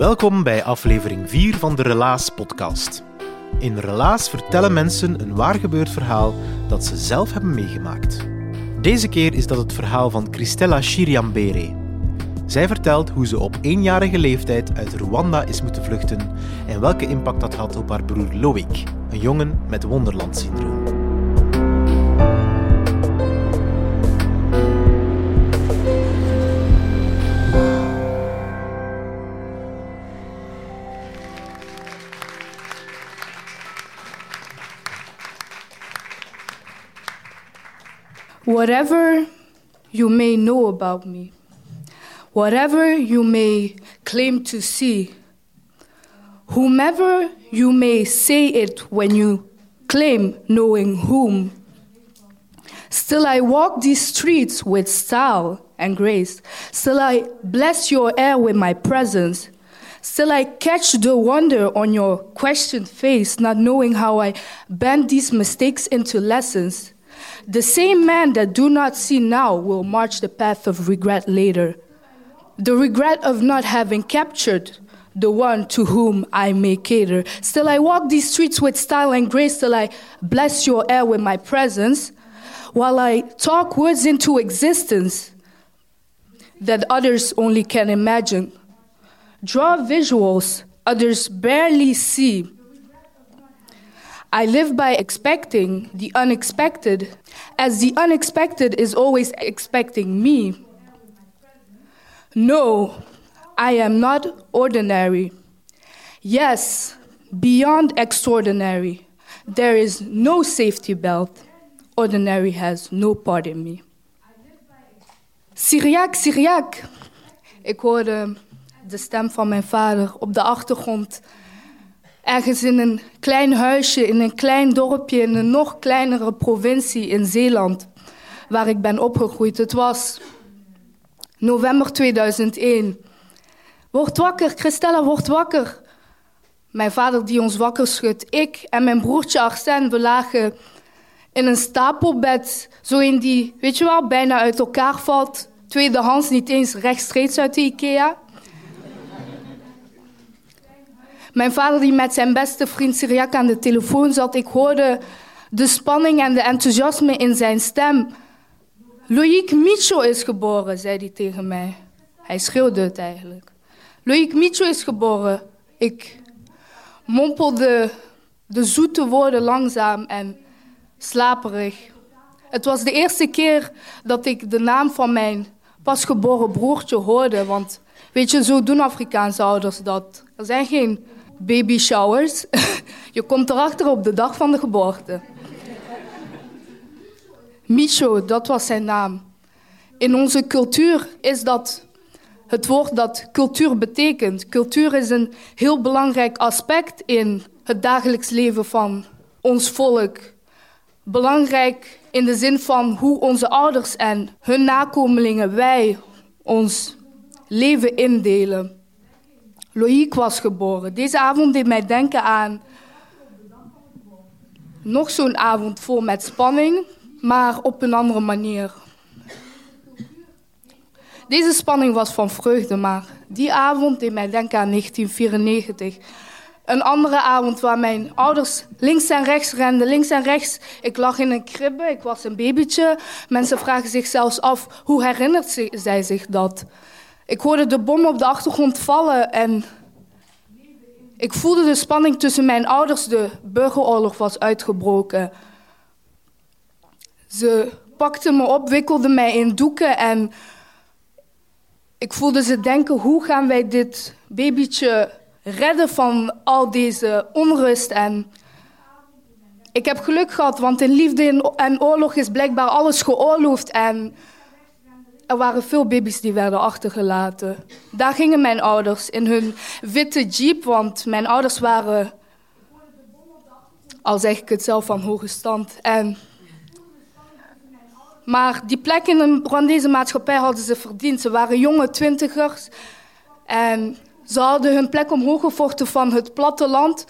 Welkom bij aflevering 4 van de Relaas podcast. In Relaas vertellen mensen een waar gebeurd verhaal dat ze zelf hebben meegemaakt. Deze keer is dat het verhaal van Christella Shiriambere. Zij vertelt hoe ze op eenjarige leeftijd uit Rwanda is moeten vluchten en welke impact dat had op haar broer Loïc, een jongen met Wonderland-syndroom. Whatever you may know about me, whatever you may claim to see, whomever you may say it when you claim knowing whom, still I walk these streets with style and grace. Still I bless your air with my presence. Still I catch the wonder on your questioned face, not knowing how I bend these mistakes into lessons. The same man that do not see now will march the path of regret later. The regret of not having captured the one to whom I may cater. Still, I walk these streets with style and grace, till I bless your air with my presence, while I talk words into existence that others only can imagine. Draw visuals others barely see. I live by expecting the unexpected, as the unexpected is always expecting me. No, I am not ordinary. Yes, beyond extraordinary. There is no safety belt. Ordinary has no part in me. Syriac, Syriac. Ik hoorde de stem van mijn vader op de achtergrond ergens in een klein huisje, in een klein dorpje, in een nog kleinere provincie in Zeeland, waar ik ben opgegroeid. Het was november 2001. Word wakker, Christella, word wakker. Mijn vader die ons wakker schudt. Ik en mijn broertje Arsène, we lagen in een stapelbed. Zo in die, weet je wel, bijna uit elkaar valt. Tweedehands, niet eens rechtstreeks uit de IKEA. Mijn vader die met zijn beste vriend Syriac aan de telefoon zat, ik hoorde de spanning en de enthousiasme in zijn stem. Loïc Micho is geboren, zei hij tegen mij. Hij schreeuwde het eigenlijk. Loïc Micho is geboren. Ik mompelde de zoete woorden langzaam en slaperig. Het was de eerste keer dat ik de naam van mijn pasgeboren broertje hoorde. Want weet je, zo doen Afrikaanse ouders dat. Er zijn geen baby showers. Je komt erachter op de dag van de geboorte. Micho, dat was zijn naam. In onze cultuur is dat het woord dat cultuur betekent. Cultuur is een heel belangrijk aspect in het dagelijks leven van ons volk. Belangrijk in de zin van hoe onze ouders en hun nakomelingen, wij, ons leven indelen. Loïc was geboren. Deze avond deed mij denken aan nog zo'n avond vol met spanning, maar op een andere manier. Deze spanning was van vreugde, maar die avond deed mij denken aan 1994. een andere avond waar mijn ouders links en rechts renden, links en rechts. Ik lag in een kribbe, ik was een babytje. Mensen vragen zich zelfs af, hoe herinnert zij zich dat? Ik hoorde de bom op de achtergrond vallen en ik voelde de spanning tussen mijn ouders. De burgeroorlog was uitgebroken. Ze pakten me op, wikkelden mij in doeken en ik voelde ze denken: hoe gaan wij dit babytje redden van al deze onrust? En ik heb geluk gehad, want in liefde en oorlog is blijkbaar alles geoorloofd. En er waren veel baby's die werden achtergelaten. Daar gingen mijn ouders in hun witte jeep, want mijn ouders waren, al zeg ik het zelf, van hoge stand. En maar die plek in de Rwandese maatschappij hadden ze verdiend. Ze waren jonge twintigers. En ze hadden hun plek omhoog gevochten van het platteland.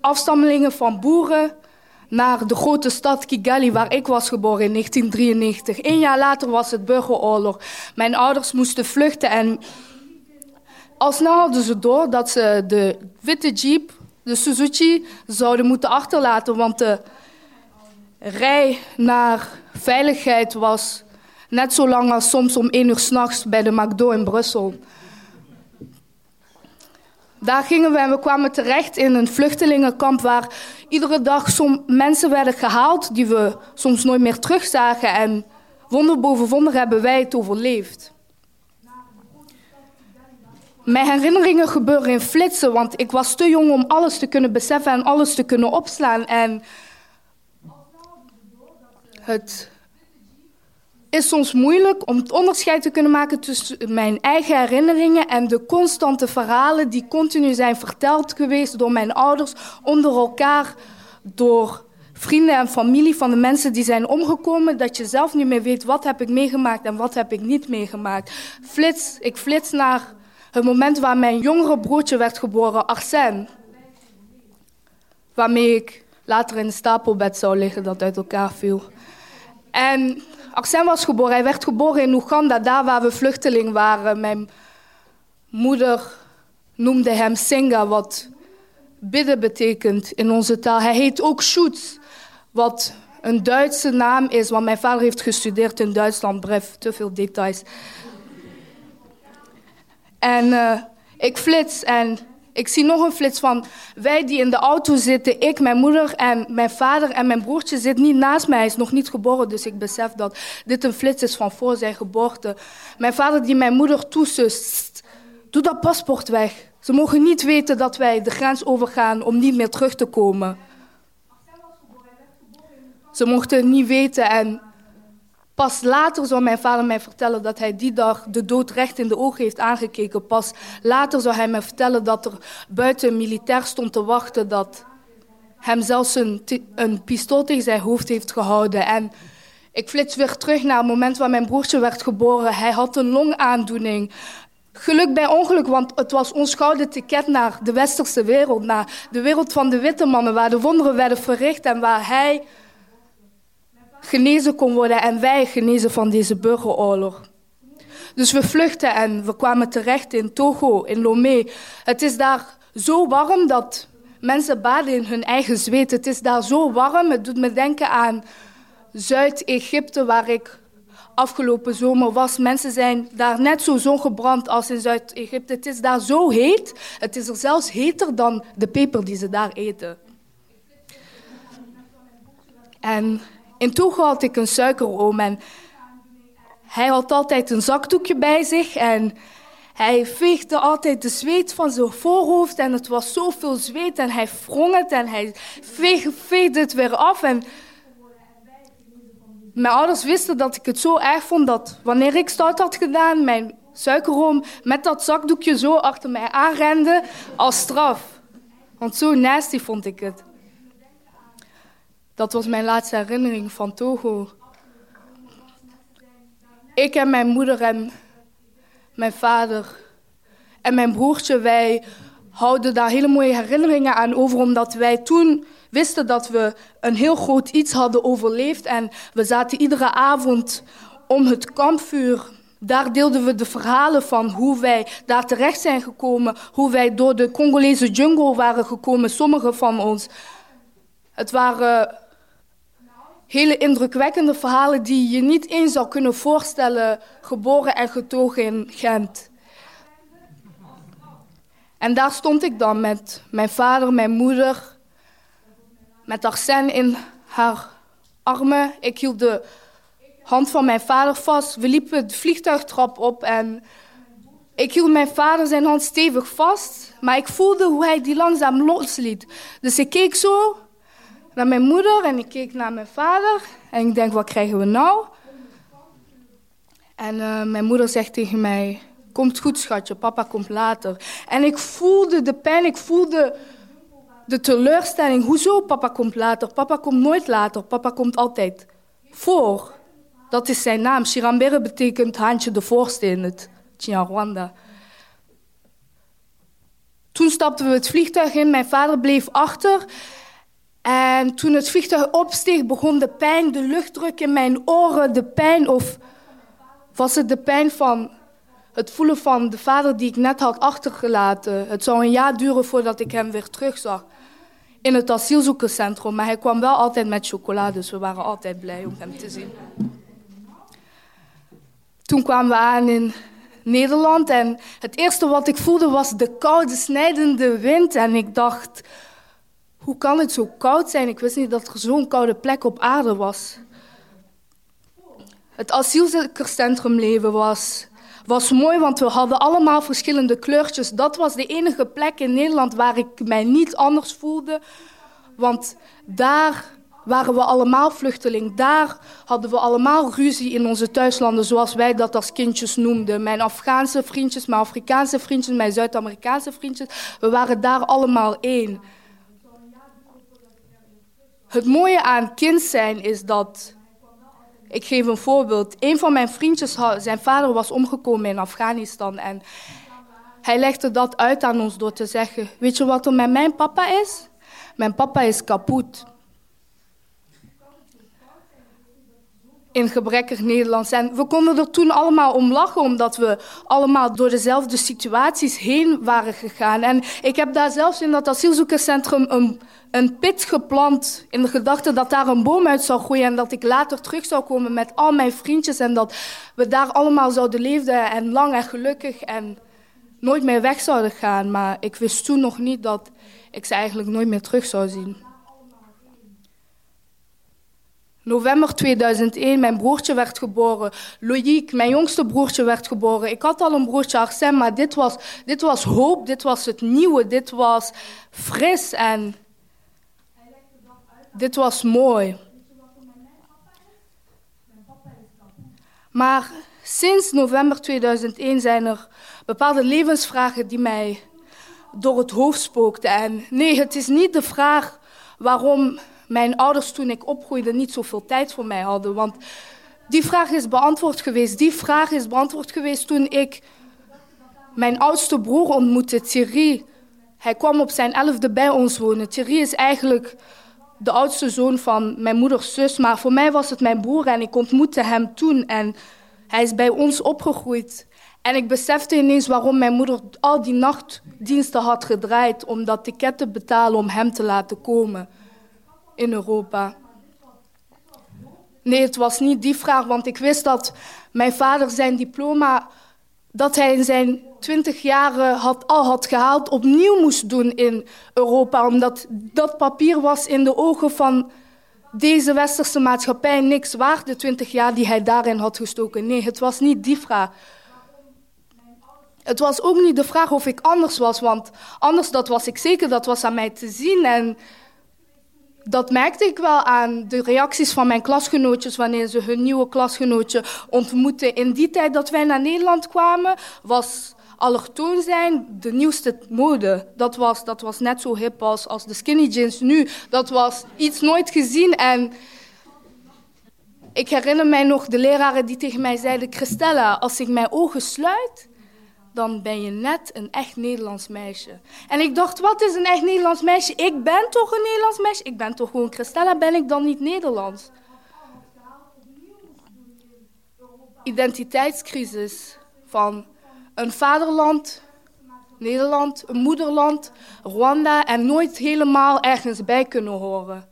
Afstammelingen van boeren naar de grote stad Kigali, waar ik was geboren in 1993. Eén jaar later was het burgeroorlog. Mijn ouders moesten vluchten en al snel hadden ze door dat ze de witte jeep, de Suzuki, zouden moeten achterlaten, want de rij naar veiligheid was net zo lang als soms om één uur s'nachts bij de McDo in Brussel. Daar gingen we en we kwamen terecht in een vluchtelingenkamp waar iedere dag som mensen werden gehaald die we soms nooit meer terugzagen. En wonder boven wonder hebben wij het overleefd. Mijn herinneringen gebeuren in flitsen, want ik was te jong om alles te kunnen beseffen en alles te kunnen opslaan. En het is soms moeilijk om het onderscheid te kunnen maken tussen mijn eigen herinneringen en de constante verhalen die continu zijn verteld geweest door mijn ouders onder elkaar, door vrienden en familie van de mensen die zijn omgekomen, dat je zelf niet meer weet wat heb ik meegemaakt en wat heb ik niet meegemaakt. Flits, ik flits naar het moment waar mijn jongere broertje werd geboren, Arsène, waarmee ik later in een stapelbed zou liggen dat uit elkaar viel. En Arsène was geboren. Hij werd geboren in Oeganda, daar waar we vluchteling waren. Mijn moeder noemde hem Singa, wat bidden betekent in onze taal. Hij heet ook Schutz, wat een Duitse naam is, want mijn vader heeft gestudeerd in Duitsland. Bref, te veel details. En uh, ik flits en ik zie nog een flits van wij die in de auto zitten. Ik, mijn moeder en mijn vader en mijn broertje zit niet naast mij. Hij is nog niet geboren, dus ik besef dat dit een flits is van voor zijn geboorte. Mijn vader die mijn moeder toesust. Doe dat paspoort weg. Ze mogen niet weten dat wij de grens overgaan om niet meer terug te komen. Ze mochten niet weten en Pas later zou mijn vader mij vertellen dat hij die dag de dood recht in de ogen heeft aangekeken. Pas later zou hij mij vertellen dat er buiten een militair stond te wachten dat hem zelfs een, een pistool tegen zijn hoofd heeft gehouden. En ik flits weer terug naar het moment waar mijn broertje werd geboren. Hij had een longaandoening. Geluk bij ongeluk, want het was ons gouden ticket naar de westerse wereld. Naar de wereld van de witte mannen, waar de wonderen werden verricht en waar hij genezen kon worden en wij genezen van deze burgeroorlog. Dus we vluchten en we kwamen terecht in Togo, in Lomé. Het is daar zo warm dat mensen baden in hun eigen zweet. Het is daar zo warm, het doet me denken aan Zuid-Egypte, waar ik afgelopen zomer was. Mensen zijn daar net zo zongebrand als in Zuid-Egypte. Het is daar zo heet. Het is er zelfs heter dan de peper die ze daar eten. En in Togo had ik een suikeroom en hij had altijd een zakdoekje bij zich en hij veegde altijd de zweet van zijn voorhoofd en het was zoveel zweet en hij wrong het en hij veegde het weer af. En mijn ouders wisten dat ik het zo erg vond dat wanneer ik stout had gedaan, mijn suikeroom met dat zakdoekje zo achter mij aanrende als straf. Want zo nasty vond ik het. Dat was mijn laatste herinnering van Togo. Ik en mijn moeder en mijn vader en mijn broertje, wij houden daar hele mooie herinneringen aan over, omdat wij toen wisten dat we een heel groot iets hadden overleefd. En we zaten iedere avond om het kampvuur Daar deelden we de verhalen van hoe wij daar terecht zijn gekomen, hoe wij door de Congolese jungle waren gekomen, sommigen van ons. Het waren hele indrukwekkende verhalen die je niet eens zou kunnen voorstellen, geboren en getogen in Gent. En daar stond ik dan met mijn vader, mijn moeder, met Arsène in haar armen. Ik hield de hand van mijn vader vast. We liepen de vliegtuigtrap op en ik hield mijn vader zijn hand stevig vast. Maar ik voelde hoe hij die langzaam losliet. Dus ik keek zo naar mijn moeder en ik keek naar mijn vader. En ik denk, wat krijgen we nou? En uh, mijn moeder zegt tegen mij, komt goed schatje, papa komt later. En ik voelde de pijn, ik voelde de teleurstelling. Hoezo papa komt later? Papa komt nooit later, papa komt altijd voor. Dat is zijn naam. Shirambere betekent handje de voorste in het Rwanda. Toen stapten we het vliegtuig in, mijn vader bleef achter. En toen het vliegtuig opsteeg, begon de pijn, de luchtdruk in mijn oren, de pijn, of was het de pijn van het voelen van de vader die ik net had achtergelaten. Het zou een jaar duren voordat ik hem weer terugzag in het asielzoekerscentrum. Maar hij kwam wel altijd met chocola, dus we waren altijd blij om hem te zien. Toen kwamen we aan in Nederland en het eerste wat ik voelde was de koude, snijdende wind. En ik dacht, hoe kan het zo koud zijn? Ik wist niet dat er zo'n koude plek op aarde was. Het asielzoekerscentrumleven was, was mooi, want we hadden allemaal verschillende kleurtjes. Dat was de enige plek in Nederland waar ik mij niet anders voelde. Want daar waren we allemaal vluchteling. Daar hadden we allemaal ruzie in onze thuislanden, zoals wij dat als kindjes noemden. Mijn Afghaanse vriendjes, mijn Afrikaanse vriendjes, mijn Zuid-Amerikaanse vriendjes. We waren daar allemaal één. Het mooie aan kind zijn is dat. Ik geef een voorbeeld. Een van mijn vriendjes, zijn vader was omgekomen in Afghanistan. En hij legde dat uit aan ons door te zeggen: Weet je wat er met mijn papa is? Mijn papa is kapot. In gebrekkig Nederlands. En we konden er toen allemaal om lachen, omdat we allemaal door dezelfde situaties heen waren gegaan. En ik heb daar zelfs in dat asielzoekerscentrum een, een pit geplant in de gedachte dat daar een boom uit zou groeien en dat ik later terug zou komen met al mijn vriendjes en dat we daar allemaal zouden leven en lang en gelukkig en nooit meer weg zouden gaan. Maar ik wist toen nog niet dat ik ze eigenlijk nooit meer terug zou zien. November 2001, mijn broertje werd geboren. Loïc, mijn jongste broertje, werd geboren. Ik had al een broertje, Arsène, maar dit was, dit was hoop, dit was het nieuwe, dit was fris en dit was mooi. Maar sinds november 2001 zijn er bepaalde levensvragen die mij door het hoofd spookten. En nee, het is niet de vraag waarom mijn ouders toen ik opgroeide niet zoveel tijd voor mij hadden. Want die vraag is beantwoord geweest. Die vraag is beantwoord geweest toen ik mijn oudste broer ontmoette, Thierry. Hij kwam op zijn elfde bij ons wonen. Thierry is eigenlijk de oudste zoon van mijn moeders zus. Maar voor mij was het mijn broer en ik ontmoette hem toen. En hij is bij ons opgegroeid. En ik besefte ineens waarom mijn moeder al die nachtdiensten had gedraaid om dat ticket te betalen om hem te laten komen in Europa? Nee, het was niet die vraag, want ik wist dat mijn vader zijn diploma, dat hij in zijn twintig jaren had, al had gehaald, opnieuw moest doen in Europa. Omdat dat papier was in de ogen van deze westerse maatschappij niks waard, de twintig jaar die hij daarin had gestoken. Nee, het was niet die vraag. Het was ook niet de vraag of ik anders was, want anders dat was ik zeker, dat was aan mij te zien. En dat merkte ik wel aan de reacties van mijn klasgenootjes wanneer ze hun nieuwe klasgenootje ontmoetten. In die tijd dat wij naar Nederland kwamen, was allochtoon zijn de nieuwste mode. Dat was, dat was net zo hip als, als de skinny jeans nu. Dat was iets nooit gezien en... Ik herinner mij nog de leraren die tegen mij zeiden... Christella, als ik mijn ogen sluit, dan ben je net een echt Nederlands meisje. En ik dacht, wat is een echt Nederlands meisje? Ik ben toch een Nederlands meisje? Ik ben toch gewoon Christella, ben ik dan niet Nederlands? identiteitscrisis van een vaderland, Nederland, een moederland, Rwanda en nooit helemaal ergens bij kunnen horen.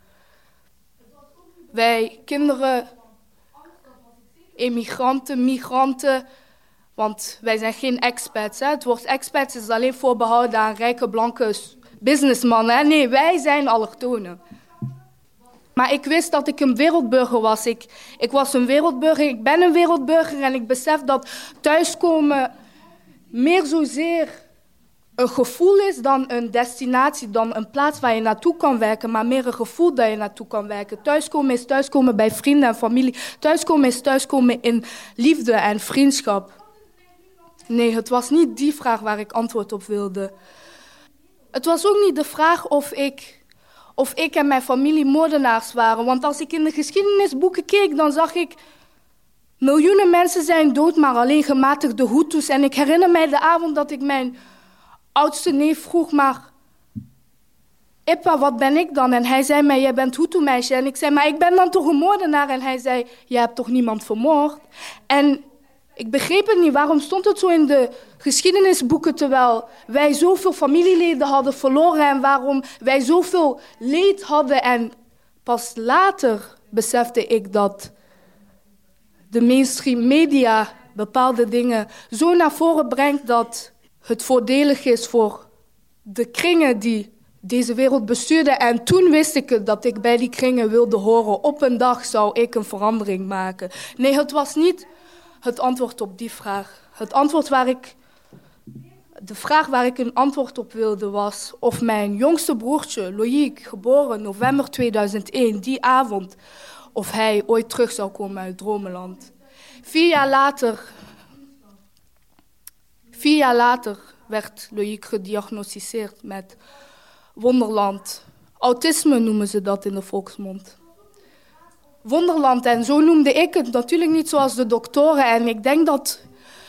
Wij kinderen, emigranten, migranten, want wij zijn geen expats. Hè. Het woord expats is alleen voorbehouden aan rijke blanke businessmannen. Nee, wij zijn allochtonen. Maar ik wist dat ik een wereldburger was. Ik, ik was een wereldburger, ik ben een wereldburger en ik besef dat thuiskomen meer zozeer een gevoel is dan een destinatie, dan een plaats waar je naartoe kan werken, maar meer een gevoel dat je naartoe kan werken. Thuiskomen is thuiskomen bij vrienden en familie. Thuiskomen is thuiskomen in liefde en vriendschap. Nee, het was niet die vraag waar ik antwoord op wilde. Het was ook niet de vraag of ik, of ik en mijn familie moordenaars waren. Want als ik in de geschiedenisboeken keek, dan zag ik... Miljoenen mensen zijn dood, maar alleen gematigde Hutus. En ik herinner mij de avond dat ik mijn oudste neef vroeg, maar... Ippa, wat ben ik dan? En hij zei mij, jij bent Hutu-meisje. En ik zei, maar ik ben dan toch een moordenaar? En hij zei, jij hebt toch niemand vermoord? En ik begreep het niet. Waarom stond het zo in de geschiedenisboeken terwijl wij zoveel familieleden hadden verloren en waarom wij zoveel leed hadden? En pas later besefte ik dat de mainstream media bepaalde dingen zo naar voren brengt dat het voordelig is voor de kringen die deze wereld bestuurden. En toen wist ik het, dat ik bij die kringen wilde horen. Op een dag zou ik een verandering maken. Nee, het was niet het antwoord op die vraag. Het antwoord waar ik, de vraag waar ik een antwoord op wilde was of mijn jongste broertje, Loïc, geboren november 2001, die avond, of hij ooit terug zou komen uit Dromeland. Vier jaar later, vier jaar later werd Loïc gediagnosticeerd met wonderland. Autisme noemen ze dat in de volksmond wonderland. En zo noemde ik het natuurlijk niet zoals de doktoren. En ik denk dat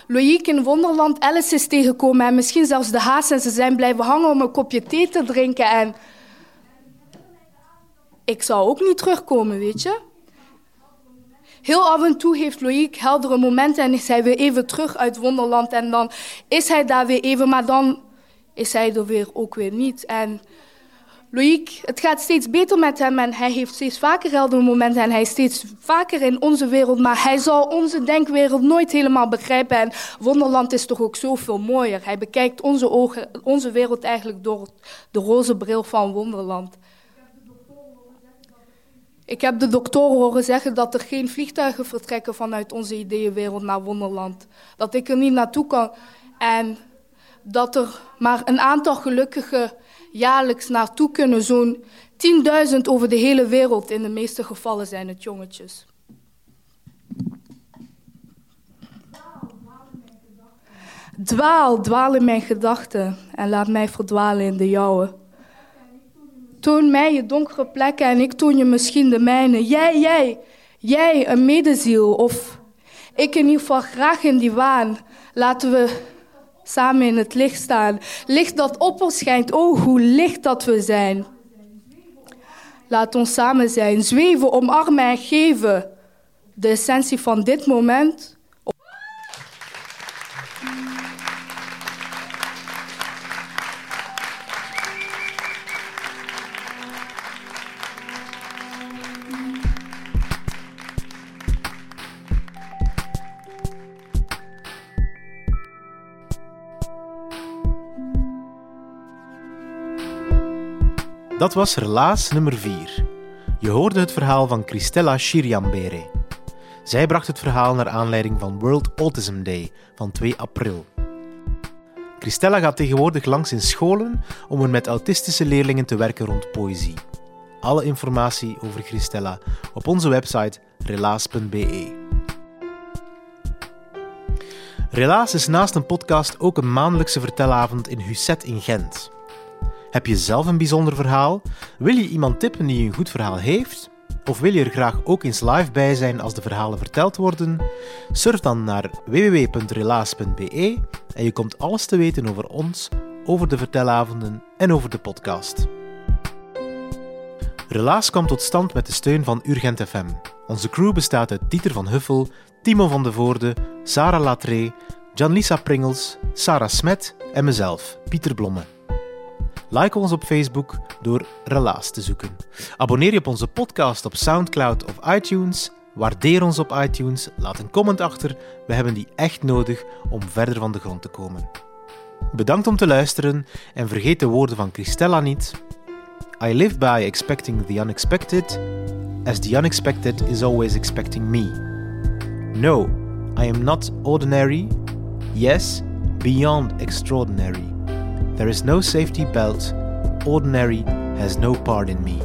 Loïc in wonderland Alice is tegengekomen. En misschien zelfs de haas. En ze zijn blijven hangen om een kopje thee te drinken. En ik zou ook niet terugkomen, weet je. Heel af en toe heeft Loïc heldere momenten en is hij weer even terug uit Wonderland. En dan is hij daar weer even, maar dan is hij er weer ook weer niet. En Loïc, het gaat steeds beter met hem en hij heeft steeds vaker heldere momenten en hij is steeds vaker in onze wereld, maar hij zal onze denkwereld nooit helemaal begrijpen en Wonderland is toch ook zoveel mooier. Hij bekijkt onze, ogen, onze wereld eigenlijk door de roze bril van Wonderland. Ik heb de doktoren horen zeggen dat er geen vliegtuigen vertrekken vanuit onze ideeënwereld naar Wonderland. Dat ik er niet naartoe kan en dat er maar een aantal gelukkige jaarlijks naartoe kunnen. Zo'n 10.000 over de hele wereld. In de meeste gevallen zijn het jongetjes. Dwaal, dwaal in mijn gedachten en laat mij verdwalen in de jouwe. Toon mij je donkere plekken en ik toon je misschien de mijne. Jij, jij, jij, een medeziel. Of ik in ieder geval graag in die waan. Laten we samen in het licht staan. Licht dat op ons schijnt, oh hoe licht dat we zijn. Laat ons samen zijn, zweven, omarmen en geven. De essentie van dit moment Dat was Relaas nummer 4. Je hoorde het verhaal van Christella Shiriambere. Zij bracht het verhaal naar aanleiding van World Autism Day van 2 april. Christella gaat tegenwoordig langs in scholen om er met autistische leerlingen te werken rond poëzie. Alle informatie over Christella op onze website relaas.be. Relaas is naast een podcast ook een maandelijkse vertelavond in Husset in Gent. Heb je zelf een bijzonder verhaal? Wil je iemand tippen die een goed verhaal heeft? Of wil je er graag ook eens live bij zijn als de verhalen verteld worden? Surf dan naar www.relaas.be en je komt alles te weten over ons, over de vertelavonden en over de podcast. Relaas kwam tot stand met de steun van Urgent FM. Onze crew bestaat uit Dieter van Huffel, Timo van de Voorde, Sarah Latree, Janlisa Pringels, Sarah Smet en mezelf, Pieter Blomme. Like ons op Facebook door Relaas te zoeken. Abonneer je op onze podcast op Soundcloud of iTunes. Waardeer ons op iTunes. Laat een comment achter. We hebben die echt nodig om verder van de grond te komen. Bedankt om te luisteren en vergeet de woorden van Christella niet. I live by expecting the unexpected, as the unexpected is always expecting me. No, I am not ordinary. Yes, beyond extraordinary. There is no safety belt. Ordinary has no part in me.